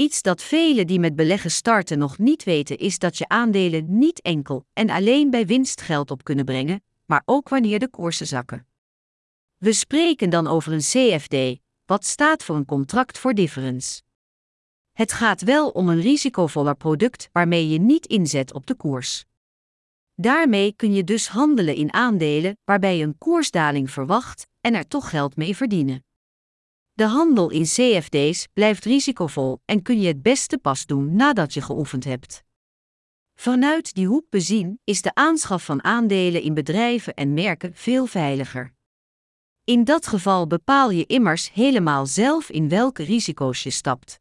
Iets dat velen die met beleggen starten nog niet weten is dat je aandelen niet enkel en alleen bij winst geld op kunnen brengen, maar ook wanneer de koersen zakken. We spreken dan over een CFD, wat staat voor een contract for difference. Het gaat wel om een risicovoller product waarmee je niet inzet op de koers. Daarmee kun je dus handelen in aandelen waarbij je een koersdaling verwacht en er toch geld mee verdienen. De handel in CFD's blijft risicovol en kun je het beste pas doen nadat je geoefend hebt. Vanuit die hoek bezien is de aanschaf van aandelen in bedrijven en merken veel veiliger. In dat geval bepaal je immers helemaal zelf in welke risico's je stapt.